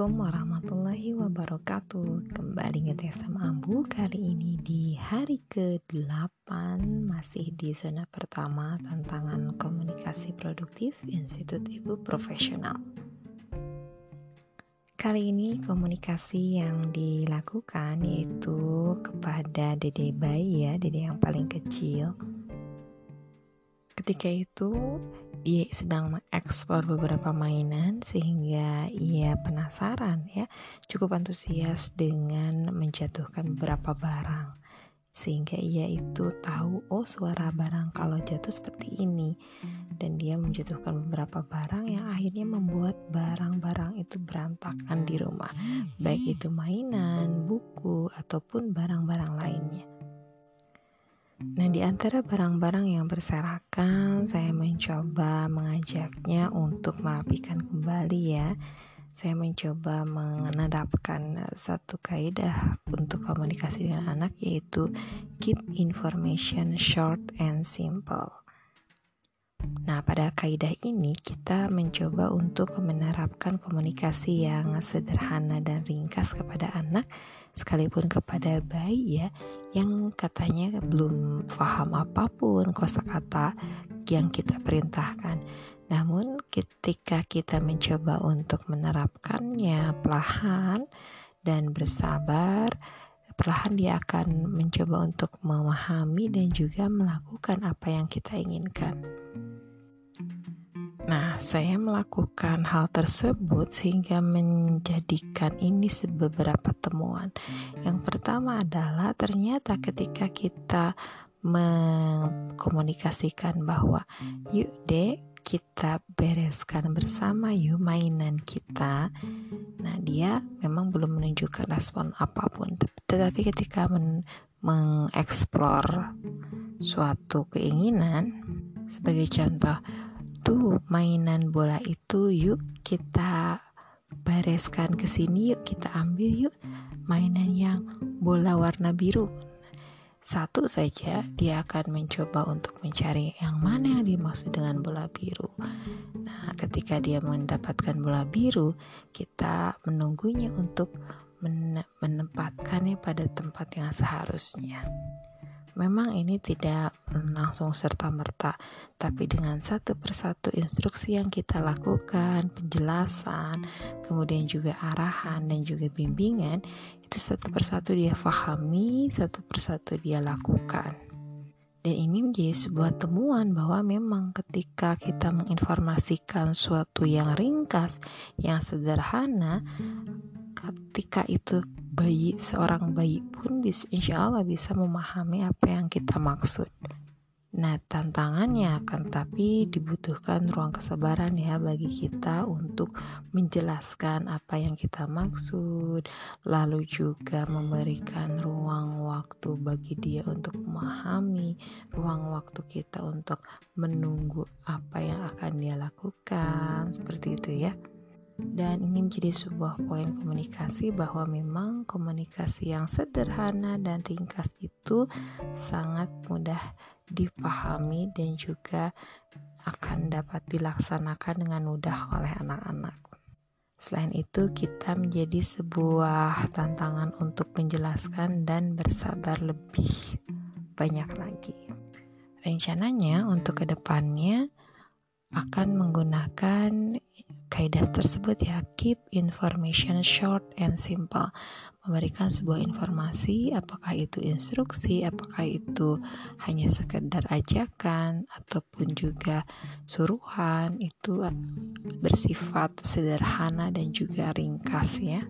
Assalamualaikum warahmatullahi wabarakatuh. Kembali ngetes sama Ambu Kali ini di hari ke-8 Masih di zona pertama Tantangan komunikasi produktif Institut Ibu Profesional. Kali ini komunikasi yang dilakukan Yaitu kepada dede bayi ya Dede yang paling kecil. Ketika itu dia sedang mengekspor beberapa mainan sehingga ia penasaran ya, cukup antusias dengan menjatuhkan beberapa barang. Sehingga ia itu tahu oh suara barang kalau jatuh seperti ini dan dia menjatuhkan beberapa barang yang akhirnya membuat barang-barang itu berantakan di rumah. Baik itu mainan, buku ataupun barang-barang lainnya. Nah, di antara barang-barang yang berserakan, saya mencoba mengajaknya untuk merapikan kembali ya. Saya mencoba menerapkan satu kaidah untuk komunikasi dengan anak yaitu keep information short and simple. Nah, pada kaidah ini kita mencoba untuk menerapkan komunikasi yang sederhana dan ringkas kepada anak sekalipun kepada bayi ya yang katanya belum paham apa pun kosakata yang kita perintahkan. Namun ketika kita mencoba untuk menerapkannya perlahan dan bersabar, perlahan dia akan mencoba untuk memahami dan juga melakukan apa yang kita inginkan. Nah, saya melakukan hal tersebut sehingga menjadikan ini beberapa temuan. Yang pertama adalah ternyata ketika kita mengkomunikasikan bahwa yuk dek kita bereskan bersama yuk mainan kita. Nah, dia memang belum menunjukkan respon apa pun. Tetapi ketika men mengeksplor suatu keinginan sebagai contoh itu mainan bola itu yuk kita bareskan ke sini yuk kita ambil yuk. Mainan yang bola warna biru. Satu saja dia akan mencoba untuk mencari yang mana yang dimaksud dengan bola biru. Nah ketika dia mendapatkan bola biru kita menunggunya untuk menempatkannya pada tempat yang seharusnya Memang ini tidak langsung serta-merta, tapi dengan satu persatu instruksi yang kita lakukan, penjelasan, kemudian juga arahan dan juga bimbingan, itu satu persatu dia fahami, satu persatu dia lakukan. Dan ini menjadi sebuah temuan bahwa memang ketika kita menginformasikan suatu yang ringkas, yang sederhana, ketika itu bayi seorang bayi pun bisa insya Allah bisa memahami apa yang kita maksud. Nah tantangannya akan tapi dibutuhkan ruang kesabaran ya bagi kita untuk menjelaskan apa yang kita maksud Lalu juga memberikan ruang waktu bagi dia untuk memahami Ruang waktu kita untuk menunggu apa yang akan dia lakukan Seperti itu ya dan ini menjadi sebuah poin komunikasi bahwa memang komunikasi yang sederhana dan ringkas itu sangat mudah dipahami dan juga akan dapat dilaksanakan dengan mudah oleh anak-anak. Selain itu, kita menjadi sebuah tantangan untuk menjelaskan dan bersabar lebih banyak lagi. Rencananya untuk ke depannya akan menggunakan kaidah tersebut ya keep information short and simple. Memberikan sebuah informasi apakah itu instruksi apakah itu hanya sekedar ajakan ataupun juga suruhan itu bersifat sederhana dan juga ringkas ya.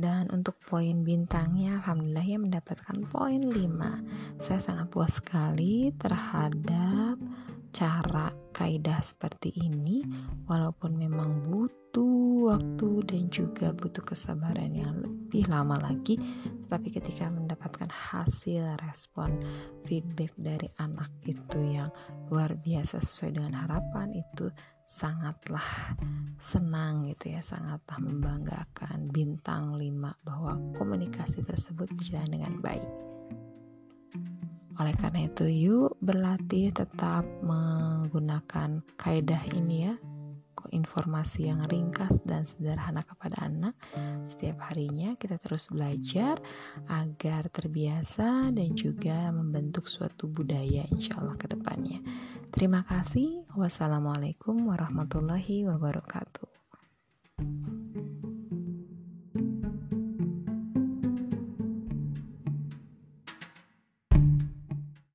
Dan untuk poin bintangnya alhamdulillah ya mendapatkan poin 5 saya sangat puas sekali terhadap cara kaidah seperti ini walaupun memang butuh waktu dan juga butuh kesabaran yang lebih lama lagi tapi ketika mendapatkan hasil respon feedback dari anak itu yang luar biasa sesuai dengan harapan itu sangatlah senang gitu ya sangatlah membanggakan bintang 5 bahwa komunikasi tersebut berjalan dengan baik oleh karena itu, yuk berlatih tetap menggunakan kaidah ini ya, informasi yang ringkas dan sederhana kepada anak. Setiap harinya kita terus belajar agar terbiasa dan juga membentuk suatu budaya insya Allah ke. Terima kasih. Wassalamualaikum warahmatullahi wabarakatuh.